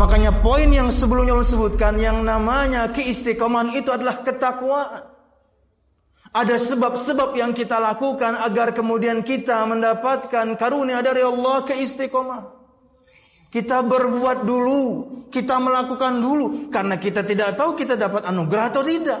Makanya poin yang sebelumnya disebutkan yang namanya keistiqomahan itu adalah ketakwaan. Ada sebab-sebab yang kita lakukan agar kemudian kita mendapatkan karunia dari Allah keistiqomahan. Kita berbuat dulu, kita melakukan dulu karena kita tidak tahu kita dapat anugerah atau tidak.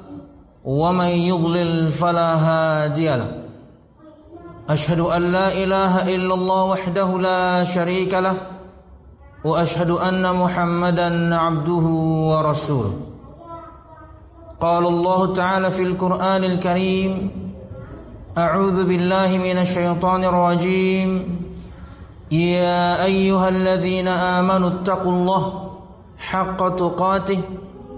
ومن يضلل فلا هادي له. أشهد أن لا إله إلا الله وحده لا شريك له وأشهد أن محمدا عبده ورسوله. قال الله تعالى في القرآن الكريم أعوذ بالله من الشيطان الرجيم. يا أيها الذين آمنوا اتقوا الله حق تقاته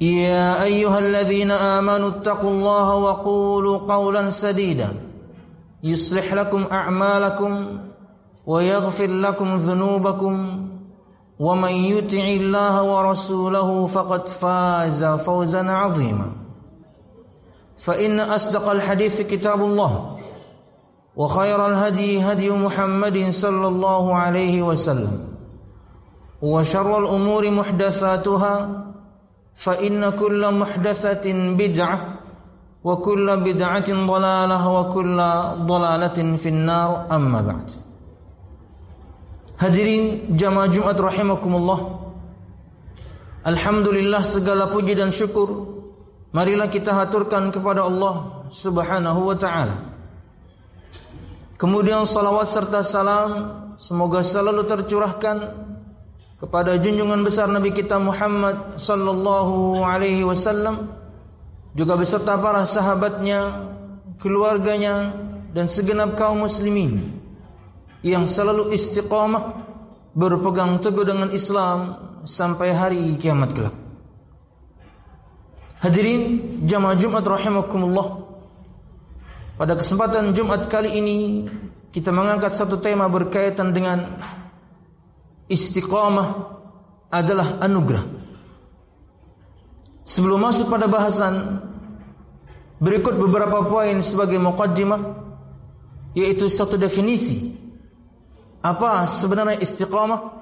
يا أيها الذين آمنوا اتقوا الله وقولوا قولا سديدا. يصلح لكم أعمالكم ويغفر لكم ذنوبكم. ومن يطع الله ورسوله فقد فاز فوزا عظيما. فإن أصدق الحديث كتاب الله وخير الهدي هدي محمد صلى الله عليه وسلم. وشر الأمور محدثاتها فإن كل محدثة بدعة وكل بدعة ضلالة وكل ضلالة في النار أما بعد Hadirin jamaah Jumat rahimakumullah Alhamdulillah segala puji dan syukur Marilah kita haturkan kepada Allah subhanahu wa ta'ala. Kemudian salawat serta salam Semoga selalu tercurahkan kepada junjungan besar Nabi kita Muhammad sallallahu alaihi wasallam juga beserta para sahabatnya, keluarganya dan segenap kaum muslimin yang selalu istiqamah berpegang teguh dengan Islam sampai hari kiamat kelak. Hadirin jamaah Jumat rahimakumullah. Pada kesempatan Jumat kali ini kita mengangkat satu tema berkaitan dengan istiqamah adalah anugerah. Sebelum masuk pada bahasan berikut beberapa poin sebagai muqaddimah yaitu satu definisi apa sebenarnya istiqamah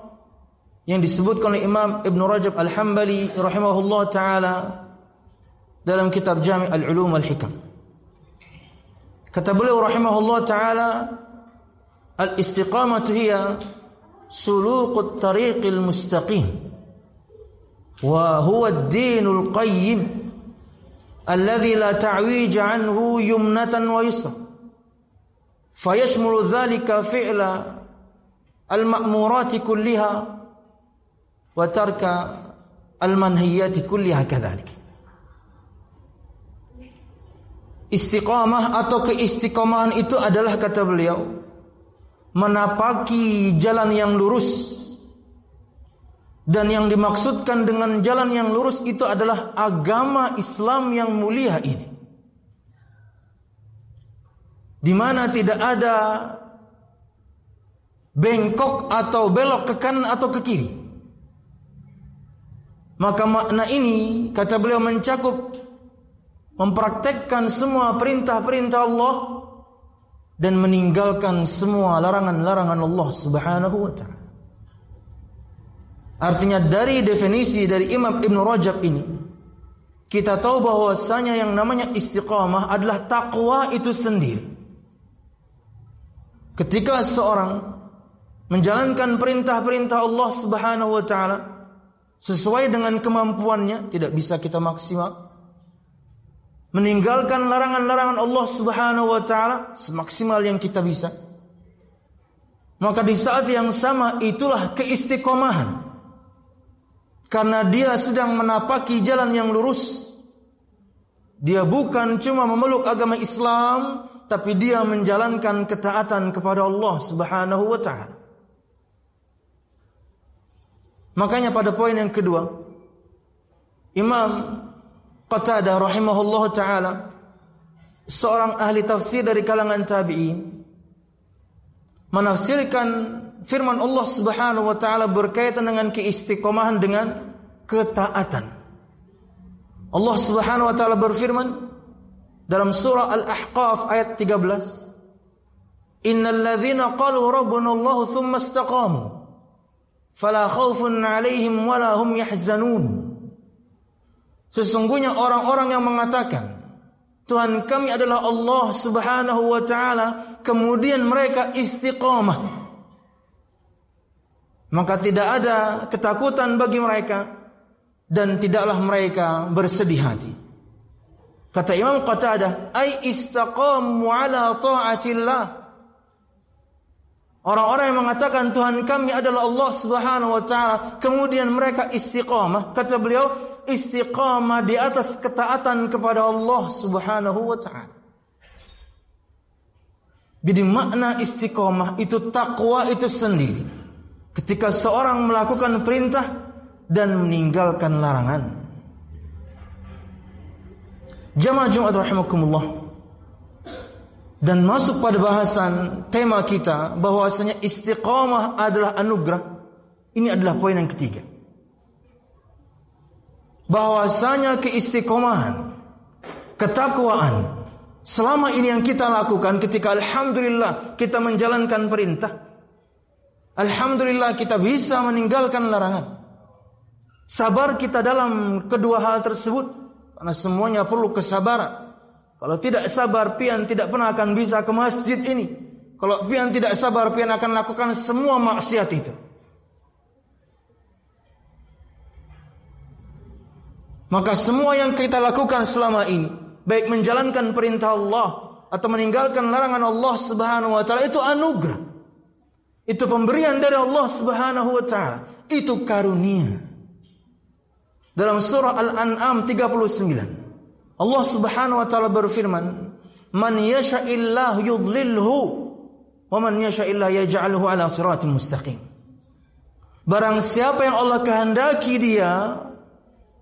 yang disebutkan oleh Imam Ibn Rajab Al-Hambali rahimahullah taala dalam kitab Jami' Al-Ulum Al-Hikam. Kata beliau rahimahullah taala al-istiqamah hiya سلوك الطريق المستقيم وهو الدين القيم الذي لا تعويج عنه يمنة ويسرا. فيشمل ذلك فعل المأمورات كلها وترك المنهيات كلها كذلك. استقامة atau استقامة itu adalah kata beliau menapaki jalan yang lurus dan yang dimaksudkan dengan jalan yang lurus itu adalah agama Islam yang mulia ini. Di mana tidak ada bengkok atau belok ke kanan atau ke kiri. Maka makna ini kata beliau mencakup mempraktekkan semua perintah-perintah Allah dan meninggalkan semua larangan-larangan Allah Subhanahu wa taala. Artinya dari definisi dari Imam Ibn Rajab ini kita tahu bahwasanya yang namanya istiqamah adalah takwa itu sendiri. ketika seorang menjalankan perintah-perintah Allah Subhanahu wa taala sesuai dengan kemampuannya tidak bisa kita maksimal meninggalkan larangan-larangan Allah Subhanahu wa taala semaksimal yang kita bisa. Maka di saat yang sama itulah keistiqomahan. Karena dia sedang menapaki jalan yang lurus. Dia bukan cuma memeluk agama Islam tapi dia menjalankan ketaatan kepada Allah Subhanahu wa taala. Makanya pada poin yang kedua, Imam Qatadah rahimahullah taala seorang ahli tafsir dari kalangan tabi'in menafsirkan firman Allah Subhanahu wa taala berkaitan dengan keistiqomahan dengan ketaatan. Allah Subhanahu wa taala berfirman, dalam surah Al-Ahqaf ayat 13 Innal ladzina qalu rabbuna Allah thumma istaqamu fala khaufun 'alaihim wala hum yahzanun Sesungguhnya orang-orang yang mengatakan Tuhan kami adalah Allah Subhanahu wa taala kemudian mereka istiqamah maka tidak ada ketakutan bagi mereka dan tidaklah mereka bersedih hati Kata Imam Qatadah, "Ai istaqamu ala ta'atillah." Orang-orang yang mengatakan Tuhan kami adalah Allah Subhanahu wa taala, kemudian mereka istiqamah. Kata beliau, istiqamah di atas ketaatan kepada Allah Subhanahu wa taala. Jadi makna istiqamah itu takwa itu sendiri. Ketika seorang melakukan perintah dan meninggalkan larangan. Jamaah Jumat rahimakumullah. Dan masuk pada bahasan tema kita bahwasanya istiqamah adalah anugerah. Ini adalah poin yang ketiga. Bahwasanya keistiqomahan, ketakwaan selama ini yang kita lakukan ketika alhamdulillah kita menjalankan perintah. Alhamdulillah kita bisa meninggalkan larangan. Sabar kita dalam kedua hal tersebut karena semuanya perlu kesabaran. Kalau tidak sabar, pian tidak pernah akan bisa ke masjid ini. Kalau pian tidak sabar, pian akan lakukan semua maksiat itu. Maka semua yang kita lakukan selama ini, baik menjalankan perintah Allah atau meninggalkan larangan Allah Subhanahu wa taala itu anugerah. Itu pemberian dari Allah Subhanahu wa taala. Itu karunia. Dalam surah Al-An'am 39. Allah Subhanahu wa taala berfirman, "Man yasha'illahu yudlilhu wa man yasha'illahu 'ala siratin mustaqim." Barang siapa yang Allah kehendaki dia,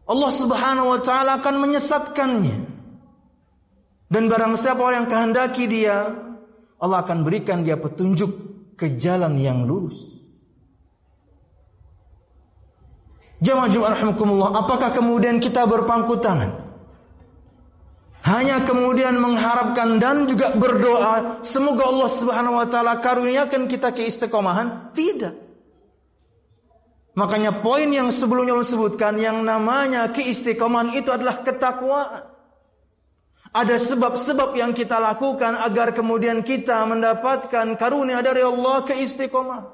Allah Subhanahu wa taala akan menyesatkannya. Dan barang siapa orang yang kehendaki dia, Allah akan berikan dia petunjuk ke jalan yang lurus. Jamaah Jumat rahimakumullah, apakah kemudian kita berpangku tangan? Hanya kemudian mengharapkan dan juga berdoa semoga Allah Subhanahu wa taala karuniakan kita keistiqomahan? Tidak. Makanya poin yang sebelumnya disebutkan yang namanya keistiqomahan itu adalah ketakwaan. Ada sebab-sebab yang kita lakukan agar kemudian kita mendapatkan karunia dari Allah keistiqomahan.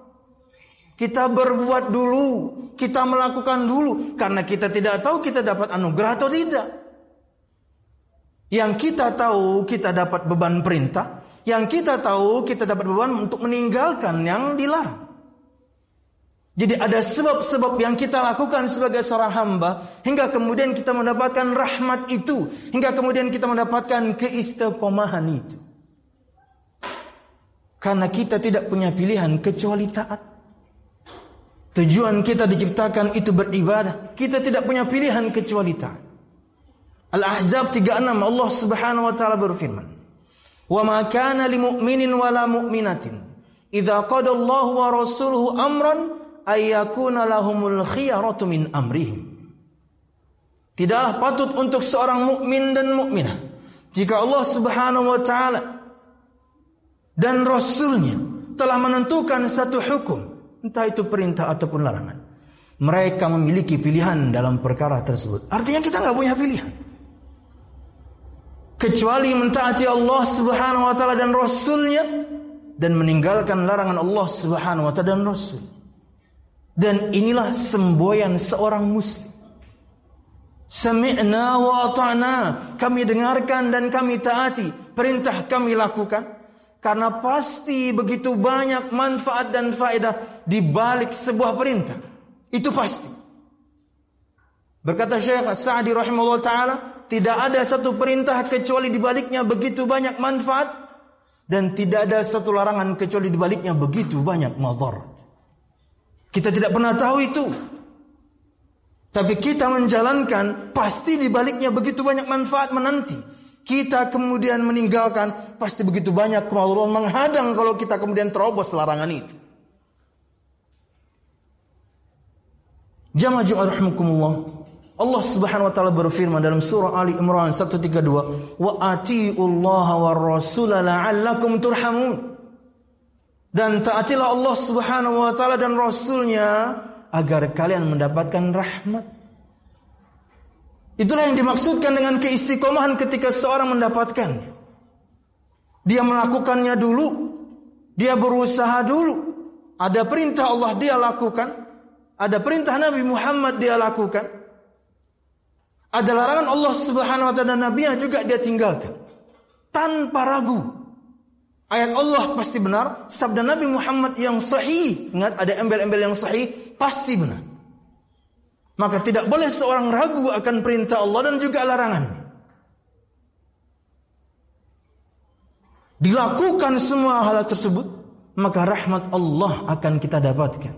Kita berbuat dulu, kita melakukan dulu karena kita tidak tahu kita dapat anugerah atau tidak. Yang kita tahu kita dapat beban perintah, yang kita tahu kita dapat beban untuk meninggalkan yang dilarang. Jadi ada sebab-sebab yang kita lakukan sebagai seorang hamba hingga kemudian kita mendapatkan rahmat itu, hingga kemudian kita mendapatkan keistiqomahan itu. Karena kita tidak punya pilihan kecuali taat. Tujuan kita diciptakan itu beribadah. Kita tidak punya pilihan kecuali taat. Al-Ahzab 36 Allah Subhanahu wa taala berfirman, "Wa ma kana lil mu'minin wa la mu'minatin idza qada Allah wa rasuluhu amran ay yakuna lahumul khiyaratu min amrihim." Tidaklah patut untuk seorang mukmin dan mukminah jika Allah Subhanahu wa taala dan rasulnya telah menentukan satu hukum Entah itu perintah ataupun larangan. Mereka memiliki pilihan dalam perkara tersebut. Artinya kita nggak punya pilihan. Kecuali mentaati Allah subhanahu wa ta'ala dan Rasulnya. dan meninggalkan larangan Allah Subhanahu wa taala dan Rasul. Dan inilah semboyan seorang muslim. Sami'na wa ata'na. Kami dengarkan dan kami taati. Perintah kami lakukan. Karena pasti begitu banyak manfaat dan faedah di balik sebuah perintah. Itu pasti. Berkata Syekh Sa'di rahimahullah taala, tidak ada satu perintah kecuali di baliknya begitu banyak manfaat dan tidak ada satu larangan kecuali di baliknya begitu banyak madarat. Kita tidak pernah tahu itu. Tapi kita menjalankan pasti di baliknya begitu banyak manfaat menanti. Kita kemudian meninggalkan pasti begitu banyak kemaluan menghadang kalau kita kemudian terobos larangan itu. Jamaah Jumat rahimakumullah. Allah Subhanahu wa taala berfirman dalam surah Ali Imran 132, "Wa atiullaha war rasula la'allakum turhamun." Dan taatilah Allah subhanahu wa ta'ala dan Rasulnya agar kalian mendapatkan rahmat. Itulah yang dimaksudkan dengan keistiqomahan ketika seorang mendapatkan. Dia melakukannya dulu. Dia berusaha dulu. Ada perintah Allah dia lakukan. Ada perintah Nabi Muhammad dia lakukan. Ada larangan Allah subhanahu wa ta'ala dan Nabi juga dia tinggalkan. Tanpa ragu. Ayat Allah pasti benar, sabda Nabi Muhammad yang sahih, ingat ada embel-embel yang sahih, pasti benar. Maka tidak boleh seorang ragu akan perintah Allah dan juga larangan. Dilakukan semua hal tersebut, maka rahmat Allah akan kita dapatkan.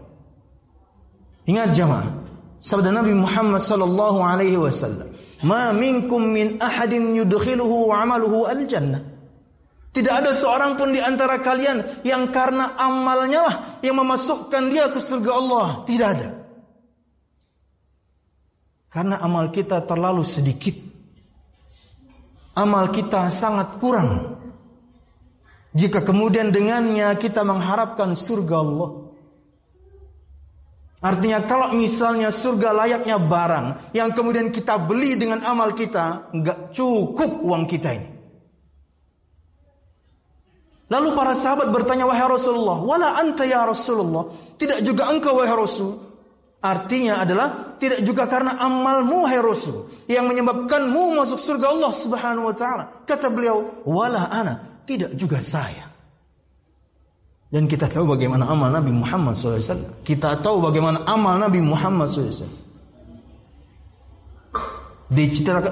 Ingat jamaah, sabda Nabi Muhammad sallallahu alaihi wasallam, "Ma minkum min ahadin yudkhiluhu 'amaluhu al-jannah." Tidak ada seorang pun di antara kalian yang karena amalnya lah yang memasukkan dia ke surga Allah. Tidak ada. Karena amal kita terlalu sedikit. Amal kita sangat kurang. Jika kemudian dengannya kita mengharapkan surga Allah. Artinya kalau misalnya surga layaknya barang yang kemudian kita beli dengan amal kita, nggak cukup uang kita ini. Lalu para sahabat bertanya, wahai Rasulullah, wala anta ya Rasulullah. Tidak juga engkau wahai Rasul. Artinya adalah tidak juga karena amalmu wahai Rasul yang menyebabkanmu masuk surga Allah Subhanahu wa taala. Kata beliau, wala ana, tidak juga saya. Dan kita tahu bagaimana amal Nabi Muhammad SAW. Kita tahu bagaimana amal Nabi Muhammad SAW.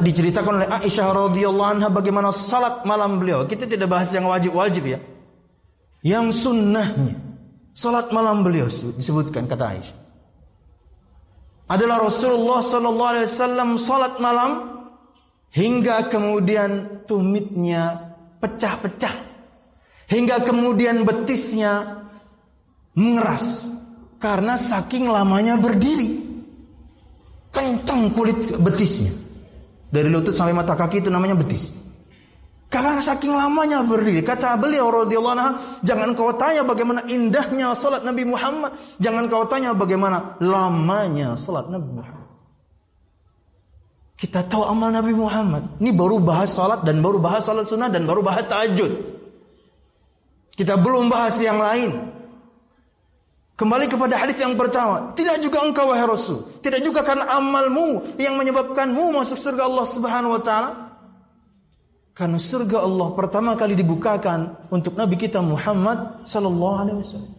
Diceritakan oleh Aisyah radhiyallahu anha bagaimana salat malam beliau. Kita tidak bahas yang wajib-wajib ya yang sunnahnya salat malam beliau disebutkan kata Aisyah. Adalah Rasulullah sallallahu alaihi wasallam salat malam hingga kemudian tumitnya pecah-pecah. Hingga kemudian betisnya mengeras karena saking lamanya berdiri. Kencang kulit betisnya. Dari lutut sampai mata kaki itu namanya betis karena saking lamanya berdiri. Kata beliau radhiyallahu anha, jangan kau tanya bagaimana indahnya salat Nabi Muhammad, jangan kau tanya bagaimana lamanya salat Nabi Muhammad. Kita tahu amal Nabi Muhammad. Ini baru bahas salat dan baru bahas salat sunnah dan baru bahas tahajud. Kita belum bahas yang lain. Kembali kepada hadis yang pertama, tidak juga engkau wahai Rasul, tidak juga karena amalmu yang menyebabkanmu masuk surga Allah Subhanahu wa taala, karena surga Allah pertama kali dibukakan untuk Nabi kita Muhammad sallallahu alaihi wasallam.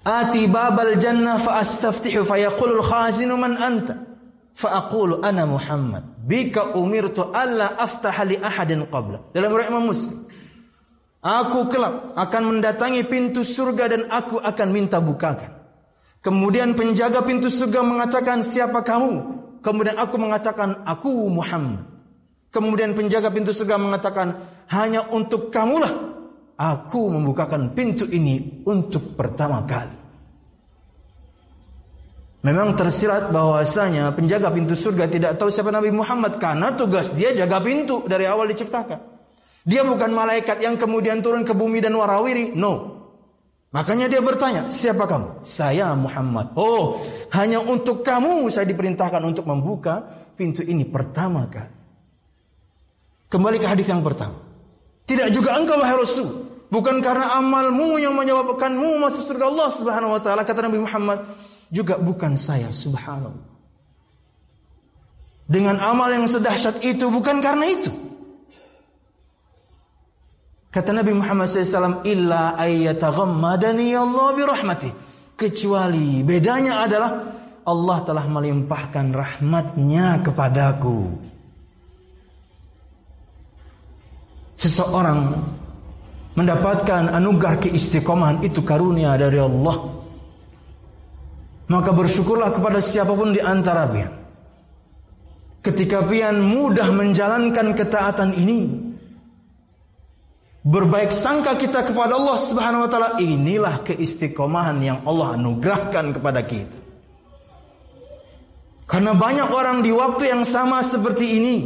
Ati babal jannah fa astaftihu fa yaqulu al-khazinu man anta? Fa aqulu ana Muhammad. Bika umirtu alla aftaha li ahadin qabla. Dalam riwayat Imam Muslim. Aku kelak akan mendatangi pintu surga dan aku akan minta bukakan. Kemudian penjaga pintu surga mengatakan siapa kamu? Kemudian aku mengatakan aku Muhammad. Kemudian penjaga pintu surga mengatakan, hanya untuk kamulah aku membukakan pintu ini untuk pertama kali. Memang tersirat bahwasanya penjaga pintu surga tidak tahu siapa Nabi Muhammad karena tugas dia jaga pintu dari awal diciptakan. Dia bukan malaikat yang kemudian turun ke bumi dan warawiri. No. Makanya dia bertanya, siapa kamu? Saya Muhammad. Oh, hanya untuk kamu saya diperintahkan untuk membuka pintu ini pertama kali. Kembali ke hadis yang pertama. Tidak juga engkau wahai Rasul. Bukan karena amalmu yang menyebabkanmu masuk surga Allah Subhanahu wa taala kata Nabi Muhammad, juga bukan saya subhanallah. Dengan amal yang sedahsyat itu bukan karena itu. Kata Nabi Muhammad SAW, illa ayyataghammadani Allah birahmati. Kecuali bedanya adalah Allah telah melimpahkan rahmatnya kepadaku. Seseorang mendapatkan anugerah keistiqomahan itu karunia dari Allah. Maka bersyukurlah kepada siapa pun di antara pian. Ketika pian mudah menjalankan ketaatan ini, berbaik sangka kita kepada Allah Subhanahu wa taala, inilah keistiqomahan yang Allah anugerahkan kepada kita. Karena banyak orang di waktu yang sama seperti ini,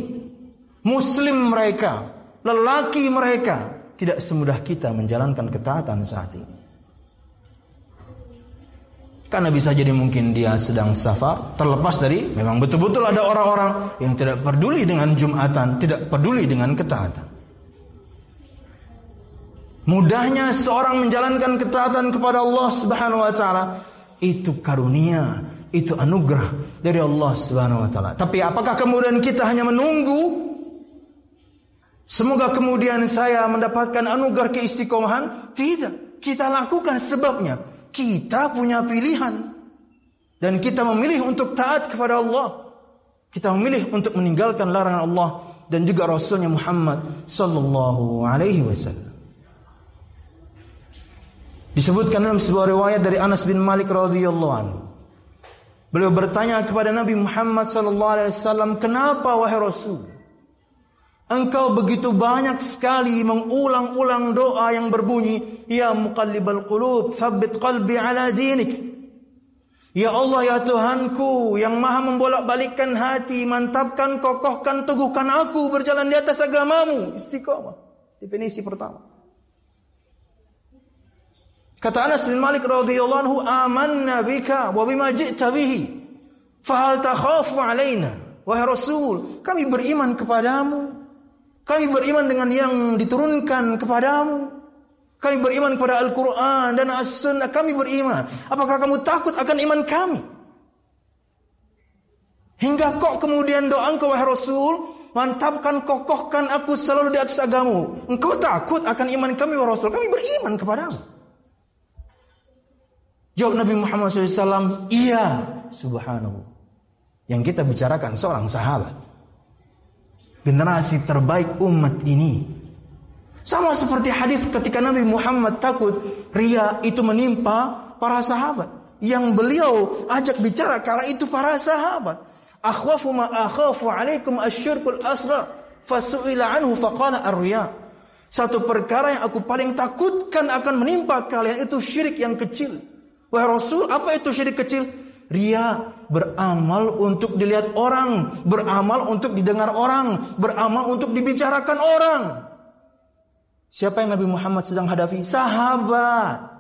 muslim mereka, lelaki mereka, tidak semudah kita menjalankan ketaatan saat ini. Karena bisa jadi mungkin dia sedang safar, terlepas dari memang betul-betul ada orang-orang yang tidak peduli dengan Jumatan, tidak peduli dengan ketaatan. Mudahnya seorang menjalankan ketaatan kepada Allah Subhanahu wa taala itu karunia, itu anugerah dari Allah Subhanahu wa taala. Tapi apakah kemudian kita hanya menunggu Semoga kemudian saya mendapatkan anugerah keistiqomahan. Tidak, kita lakukan sebabnya. Kita punya pilihan. Dan kita memilih untuk taat kepada Allah. Kita memilih untuk meninggalkan larangan Allah dan juga Rasulnya Muhammad sallallahu alaihi wasallam. Disebutkan dalam sebuah riwayat dari Anas bin Malik radhiyallahu anhu. Beliau bertanya kepada Nabi Muhammad sallallahu alaihi wasallam, "Kenapa wahai Rasul?" Engkau begitu banyak sekali mengulang-ulang doa yang berbunyi, Ya muqallibal qulub, thabbit qalbi ala dinik. Ya Allah ya Tuhanku yang maha membolak-balikkan hati, mantapkan, kokohkan, teguhkan aku berjalan di atas agamamu. Istiqomah. Definisi pertama. Kata Anas bin Malik radhiyallahu anhu, "Amanna bika wa bima ji'ta bihi. Fahal takhafu alaina?" Wahai Rasul, kami beriman kepadamu kami beriman dengan yang diturunkan kepadamu. Kami beriman kepada Al-Quran dan As-Sunnah. Kami beriman. Apakah kamu takut akan iman kami? Hingga kok kemudian doa engkau wahai Rasul. Mantapkan, kokohkan aku selalu di atas agamu. Engkau takut akan iman kami wahai Rasul. Kami beriman kepadamu. Jawab Nabi Muhammad SAW. Iya. Subhanahu. Yang kita bicarakan seorang sahabat generasi terbaik umat ini. Sama seperti hadis ketika Nabi Muhammad takut ria itu menimpa para sahabat. Yang beliau ajak bicara kala itu para sahabat. Akhwafu ma akhafu alaikum asyirkul asghar. Fasu'ila anhu faqala. Satu perkara yang aku paling takutkan akan menimpa kalian itu syirik yang kecil. Wahai Rasul, apa itu syirik kecil? Ria beramal untuk dilihat orang, beramal untuk didengar orang, beramal untuk dibicarakan orang. Siapa yang Nabi Muhammad sedang hadapi? Sahabat.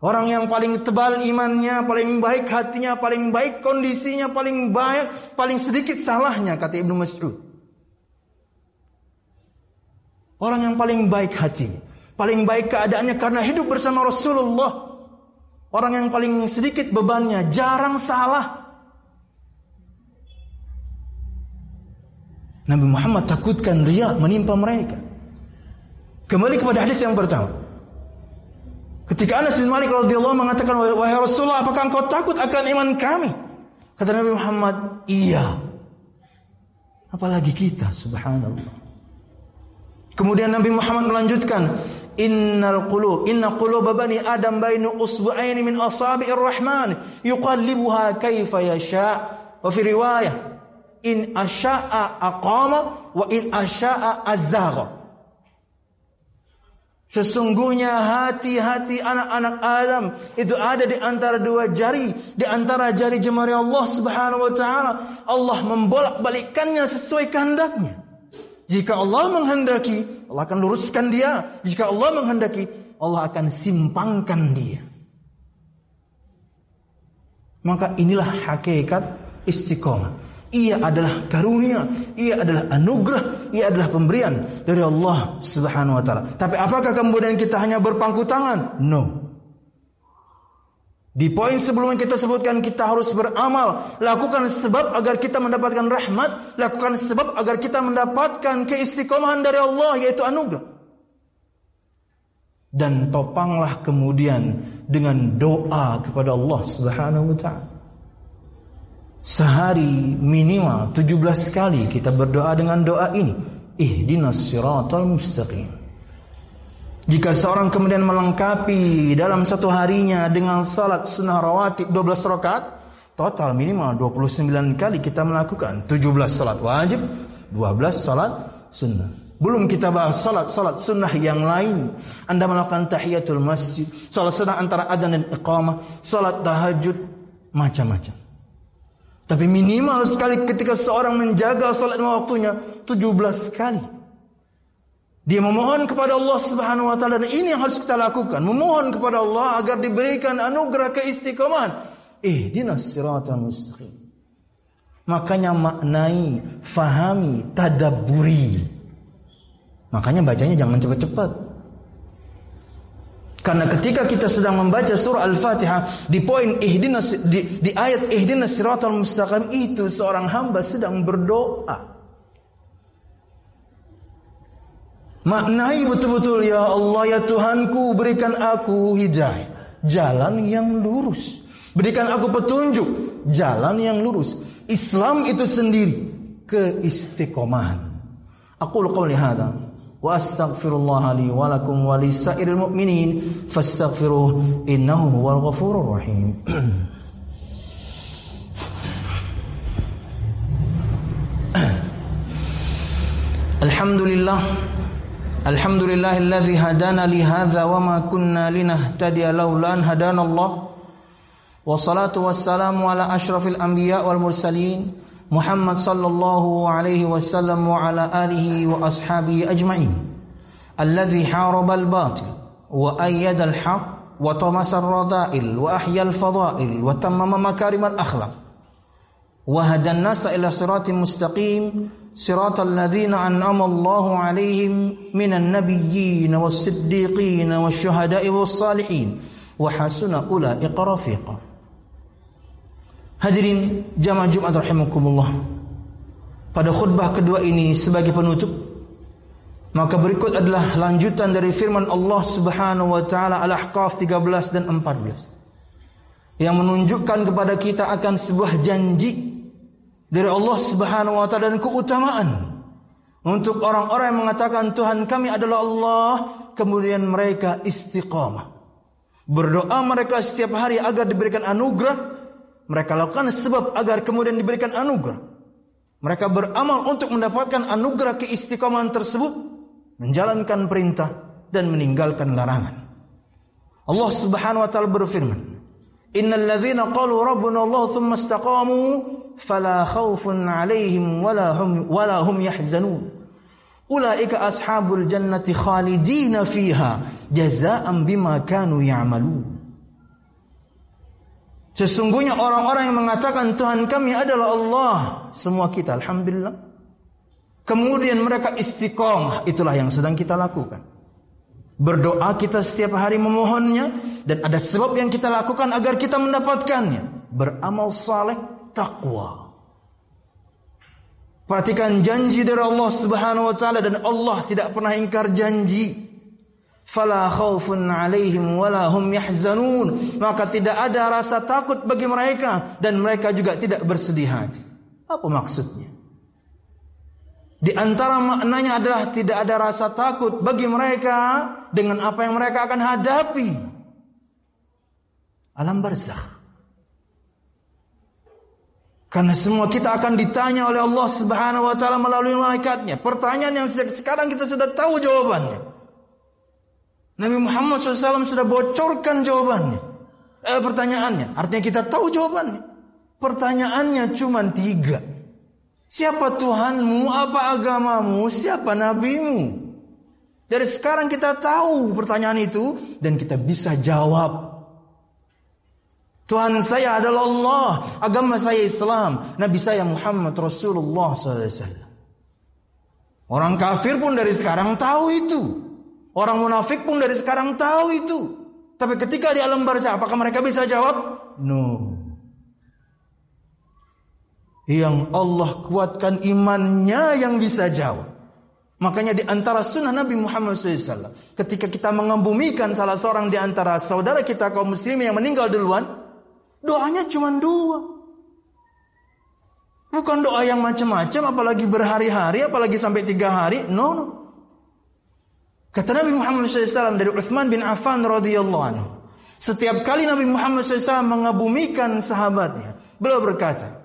Orang yang paling tebal imannya, paling baik hatinya, paling baik kondisinya, paling baik, paling sedikit salahnya kata Ibnu Mas'ud. Orang yang paling baik hatinya, paling baik keadaannya karena hidup bersama Rasulullah Orang yang paling sedikit bebannya, jarang salah. Nabi Muhammad takutkan ria menimpa mereka. Kembali kepada hadis yang pertama. Ketika Anas bin Malik radhiyallahu mengatakan wahai Rasulullah apakah engkau takut akan iman kami? Kata Nabi Muhammad, iya. Apalagi kita subhanallah. Kemudian Nabi Muhammad melanjutkan, innal qulub inna qulub bani adam bainu usbu'ain min asabi'ir rahman yuqallibuha kaifa yasha wa fi riwayah in asya'a aqama wa in asya'a azagha Sesungguhnya hati-hati anak-anak Adam itu ada di antara dua jari, di antara jari jemari Allah Subhanahu wa taala. Allah membolak-balikkannya sesuai kehendaknya. Jika Allah menghendaki, Allah akan luruskan dia. Jika Allah menghendaki, Allah akan simpangkan dia. Maka inilah hakikat istiqomah. Ia adalah karunia, ia adalah anugerah, ia adalah pemberian dari Allah Subhanahu wa taala. Tapi apakah kemudian kita hanya berpangku tangan? No. Di poin sebelumnya kita sebutkan kita harus beramal, lakukan sebab agar kita mendapatkan rahmat, lakukan sebab agar kita mendapatkan keistiqomahan dari Allah yaitu anugerah. Dan topanglah kemudian dengan doa kepada Allah Subhanahu wa taala. Sehari minimal 17 kali kita berdoa dengan doa ini. Ihdinas siratal mustaqim. Jika seorang kemudian melengkapi dalam satu harinya dengan salat sunnah rawatib 12 rakaat, total minimal 29 kali kita melakukan 17 salat wajib, 12 salat sunnah. Belum kita bahas salat-salat sunnah yang lain. Anda melakukan tahiyatul masjid, salat sunnah antara adzan dan iqamah, salat tahajud, macam-macam. Tapi minimal sekali ketika seorang menjaga salat lima waktunya 17 kali. Dia memohon kepada Allah Subhanahu wa taala dan ini yang harus kita lakukan, memohon kepada Allah agar diberikan anugerah keistiqomahan. Ihdinas siratal mustaqim. Makanya maknai, fahami, tadabburi. Makanya bacanya jangan cepat-cepat. Karena ketika kita sedang membaca surah Al-Fatihah di poin ihdinas di, di ayat ihdinas siratal mustaqim itu seorang hamba sedang berdoa. Maknai betul-betul ya Allah ya Tuhanku berikan aku hidayah, jalan yang lurus. Berikan aku petunjuk, jalan yang lurus. Islam itu sendiri keistiqomahan. Aku qouli hadza wa astaghfirullah li wa lakum wa lisairil mu'minin fastaghfiruh innahu huwal ghafurur rahim. Alhamdulillah الحمد لله الذي هدانا لهذا وما كنا لنهتدي لولا ان هدانا الله والصلاه والسلام على اشرف الانبياء والمرسلين محمد صلى الله عليه وسلم وعلى آله وأصحابه أجمعين الذي حارب الباطل وأيد الحق وطمس الرذائل وأحيا الفضائل وتمم مكارم الأخلاق وهدى الناس إلى صراط مستقيم صراط الذين أنعم الله عليهم من النبيين والصديقين والشهداء والصالحين وحسن أولئك رفيقا Hadirin jamaah Jumat rahimakumullah. Pada khutbah kedua ini sebagai penutup maka berikut adalah lanjutan dari firman Allah Subhanahu wa taala Al-Ahqaf 13 dan 14 yang menunjukkan kepada kita akan sebuah janji dari Allah Subhanahu wa taala dan keutamaan untuk orang-orang yang mengatakan Tuhan kami adalah Allah kemudian mereka istiqamah berdoa mereka setiap hari agar diberikan anugerah mereka lakukan sebab agar kemudian diberikan anugerah. Mereka beramal untuk mendapatkan anugerah keistiqomahan tersebut, menjalankan perintah dan meninggalkan larangan. Allah Subhanahu wa taala berfirman, "Innal ladzina qalu rabbuna Allah tsumma istaqamu fala khaufun 'alaihim wala hum wala hum yahzanun." Ulaika ashabul jannati khalidina fiha jazaa'an bima kanu ya'malun. Sesungguhnya orang-orang yang mengatakan Tuhan kami adalah Allah. Semua kita Alhamdulillah. Kemudian mereka istiqomah. Itulah yang sedang kita lakukan. Berdoa kita setiap hari memohonnya. Dan ada sebab yang kita lakukan agar kita mendapatkannya. Beramal saleh, takwa. Perhatikan janji dari Allah Subhanahu wa taala dan Allah tidak pernah ingkar janji fala khaufun alaihim wala hum yahzanun maka tidak ada rasa takut bagi mereka dan mereka juga tidak bersedih hati apa maksudnya di antara maknanya adalah tidak ada rasa takut bagi mereka dengan apa yang mereka akan hadapi alam barzakh karena semua kita akan ditanya oleh Allah Subhanahu wa taala melalui malaikatnya pertanyaan yang sekarang kita sudah tahu jawabannya Nabi Muhammad SAW sudah bocorkan jawabannya. Eh, pertanyaannya. Artinya kita tahu jawabannya. Pertanyaannya cuma tiga. Siapa Tuhanmu? Apa agamamu? Siapa nabimu? Dari sekarang kita tahu pertanyaan itu dan kita bisa jawab. Tuhan saya adalah Allah, agama saya Islam, Nabi saya Muhammad Rasulullah SAW. Orang kafir pun dari sekarang tahu itu. Orang munafik pun dari sekarang tahu itu. Tapi ketika di alam barzah, apakah mereka bisa jawab? No. Yang Allah kuatkan imannya yang bisa jawab. Makanya di antara sunnah Nabi Muhammad SAW. Ketika kita mengembumikan salah seorang di antara saudara kita kaum muslimin yang meninggal duluan. Doanya cuma dua. Bukan doa yang macam-macam, apalagi berhari-hari, apalagi sampai tiga hari. No, no. Kata Nabi Muhammad SAW dari Uthman bin Affan radhiyallahu anhu. Setiap kali Nabi Muhammad SAW mengabumikan sahabatnya, beliau berkata,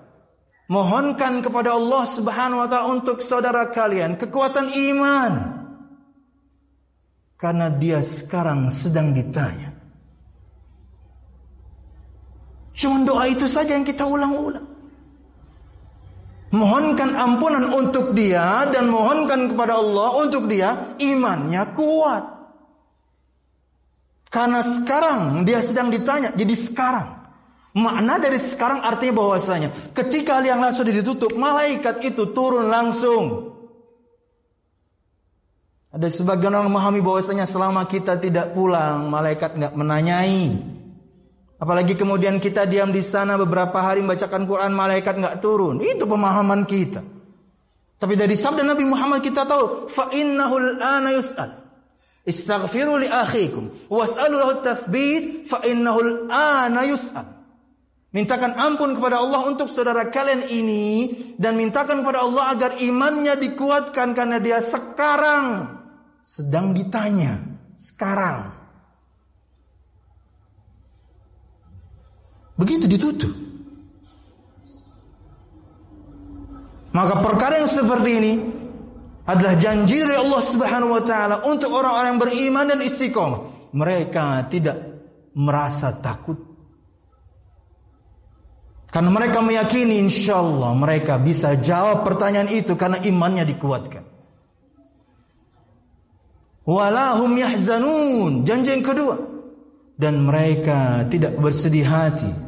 mohonkan kepada Allah Subhanahu wa taala untuk saudara kalian kekuatan iman. Karena dia sekarang sedang ditanya. Cuma doa itu saja yang kita ulang-ulang. Mohonkan ampunan untuk dia dan mohonkan kepada Allah untuk dia imannya kuat. Karena sekarang dia sedang ditanya, jadi sekarang. Makna dari sekarang artinya bahwasanya ketika liang lahat sudah ditutup, malaikat itu turun langsung. Ada sebagian orang memahami bahwasanya selama kita tidak pulang, malaikat nggak menanyai. Apalagi kemudian kita diam di sana beberapa hari membacakan Quran, malaikat nggak turun. Itu pemahaman kita. Tapi dari sabda Nabi Muhammad kita tahu, fa innahul ana yus'al. Istaghfiru li akhikum was'alu lahu tathbit fa innahul ana yus'al. Mintakan ampun kepada Allah untuk saudara kalian ini dan mintakan kepada Allah agar imannya dikuatkan karena dia sekarang sedang ditanya. Sekarang. Begitu ditutup. Maka perkara yang seperti ini adalah janji dari Allah Subhanahu wa taala untuk orang-orang yang beriman dan istiqomah. Mereka tidak merasa takut. Karena mereka meyakini insya Allah mereka bisa jawab pertanyaan itu karena imannya dikuatkan. Walahum yahzanun. Janji yang kedua. Dan mereka tidak bersedih hati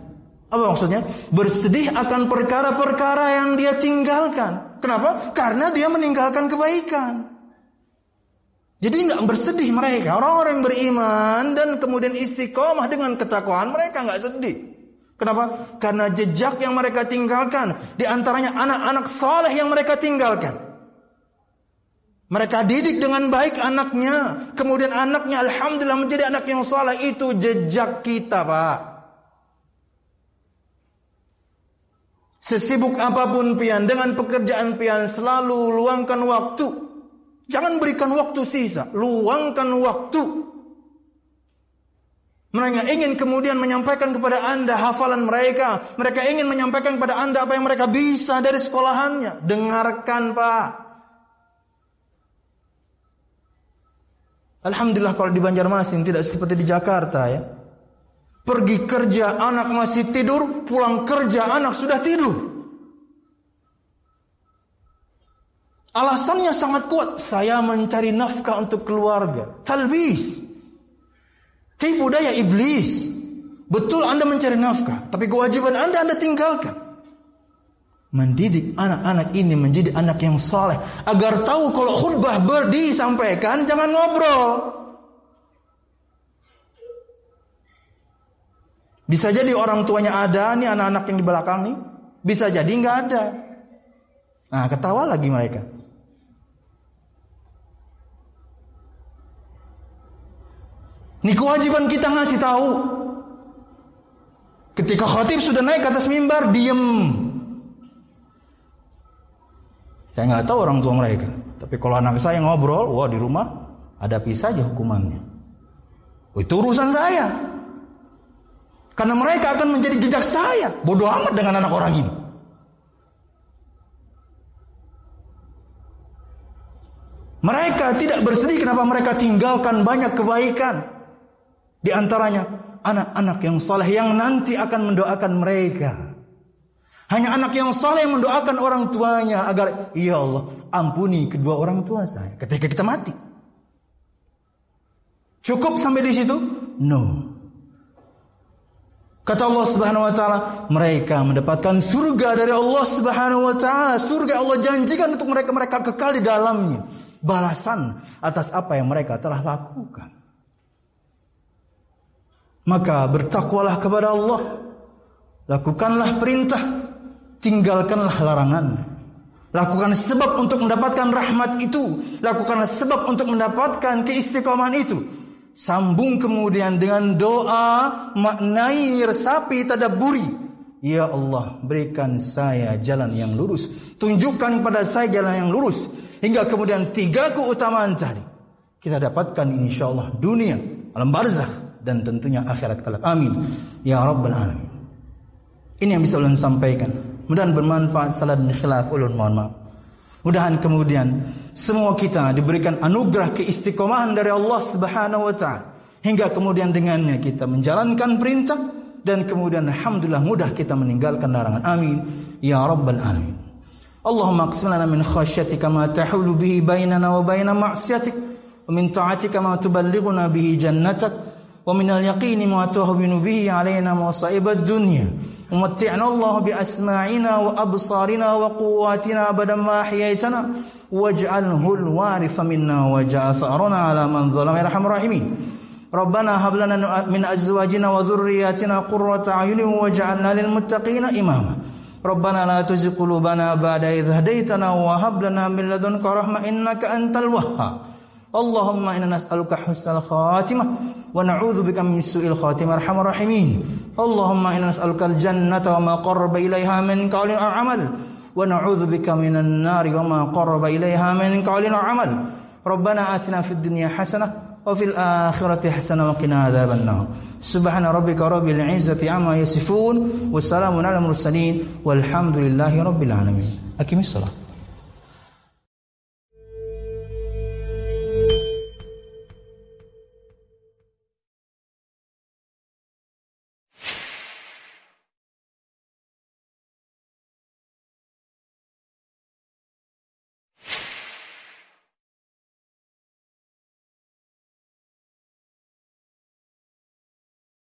apa maksudnya? Bersedih akan perkara-perkara yang dia tinggalkan. Kenapa? Karena dia meninggalkan kebaikan. Jadi nggak bersedih mereka. Orang-orang yang beriman dan kemudian istiqomah dengan ketakwaan mereka nggak sedih. Kenapa? Karena jejak yang mereka tinggalkan. Di antaranya anak-anak soleh yang mereka tinggalkan. Mereka didik dengan baik anaknya. Kemudian anaknya Alhamdulillah menjadi anak yang soleh. Itu jejak kita Pak. Sesibuk apa pun pian dengan pekerjaan pian selalu luangkan waktu. Jangan berikan waktu sisa, luangkan waktu. Mereka ingin kemudian menyampaikan kepada Anda hafalan mereka. Mereka ingin menyampaikan kepada Anda apa yang mereka bisa dari sekolahannya. Dengarkan, Pak. Alhamdulillah kalau di Banjarmasin tidak seperti di Jakarta ya. Pergi kerja anak masih tidur, pulang kerja anak sudah tidur. Alasannya sangat kuat. Saya mencari nafkah untuk keluarga. Talbis. Tipu daya iblis. Betul Anda mencari nafkah. Tapi kewajiban Anda Anda tinggalkan. Mendidik anak-anak ini menjadi anak yang saleh. Agar tahu kalau khutbah berdi sampaikan jangan ngobrol. Bisa jadi orang tuanya ada, nih anak-anak yang di belakang nih. Bisa jadi nggak ada. Nah, ketawa lagi mereka. Ini kewajiban kita ngasih tahu. Ketika khotib sudah naik ke atas mimbar, diem. Saya nggak tahu orang tua mereka. Tapi kalau anak saya ngobrol, wah di rumah ada pisah aja hukumannya. Oh, itu urusan saya. Karena mereka akan menjadi jejak saya. Bodoh amat dengan anak orang ini. Mereka tidak bersedih kenapa mereka tinggalkan banyak kebaikan. Di antaranya anak-anak yang saleh yang nanti akan mendoakan mereka. Hanya anak yang saleh yang mendoakan orang tuanya agar ya Allah ampuni kedua orang tua saya ketika kita mati. Cukup sampai di situ? No. Kata Allah Subhanahu wa taala, mereka mendapatkan surga dari Allah Subhanahu wa taala. Surga Allah janjikan untuk mereka mereka kekal di dalamnya. Balasan atas apa yang mereka telah lakukan. Maka bertakwalah kepada Allah. Lakukanlah perintah, tinggalkanlah larangan. Lakukan sebab untuk mendapatkan rahmat itu. Lakukanlah sebab untuk mendapatkan keistiqomahan itu. Sambung kemudian dengan doa maknai resapi tadaburi. Ya Allah, berikan saya jalan yang lurus. Tunjukkan pada saya jalan yang lurus. Hingga kemudian tiga keutamaan tadi. Kita dapatkan insya Allah dunia, alam barzakh, dan tentunya akhirat kelak. Amin. Ya Rabbal Alamin. Ini yang bisa ulun sampaikan. Mudah bermanfaat salat dan khilaf ulun mohon maaf. Mudahan kemudian semua kita diberikan anugerah keistiqomahan dari Allah Subhanahu wa taala hingga kemudian dengannya kita menjalankan perintah dan kemudian alhamdulillah mudah kita meninggalkan larangan. Amin ya rabbal alamin. Allahumma aqsim lana min khasyatika ma tahulu bihi bainana wa baina ma'siyatik wa min ta'atika ma tuballighuna bihi jannatak min al-yaqini ma tuhawwinu bihi alaina masa'ib ad-dunya. ومتعنا الله بأسماعنا وأبصارنا وقواتنا أبدا ما أحييتنا. واجعله الوارث منا واجعل ثأرنا على من ظلم. يا أرحم الراحمين. ربنا هب لنا من أزواجنا وذرياتنا قرة أعين واجعلنا للمتقين إماما. ربنا لا تزغ قلوبنا بعد إذ هديتنا وهب لنا من لدنك رحمة إنك أنت الوهاب. اللهم إنا نسألك حسن الخاتمة. ونعوذ بك من سوء الخاتمة أرحم الراحمين. اللهم إنا نسألك الجنة وما قرب إليها من قول أو عمل. ونعوذ بك من النار وما قرب إليها من قول أو عمل. ربنا آتنا في الدنيا حسنة وفي الآخرة حسنة وقنا عذاب النار. سبحان ربك رب العزة عما يصفون والسلام على المرسلين والحمد لله رب العالمين. أكمل الصلاة.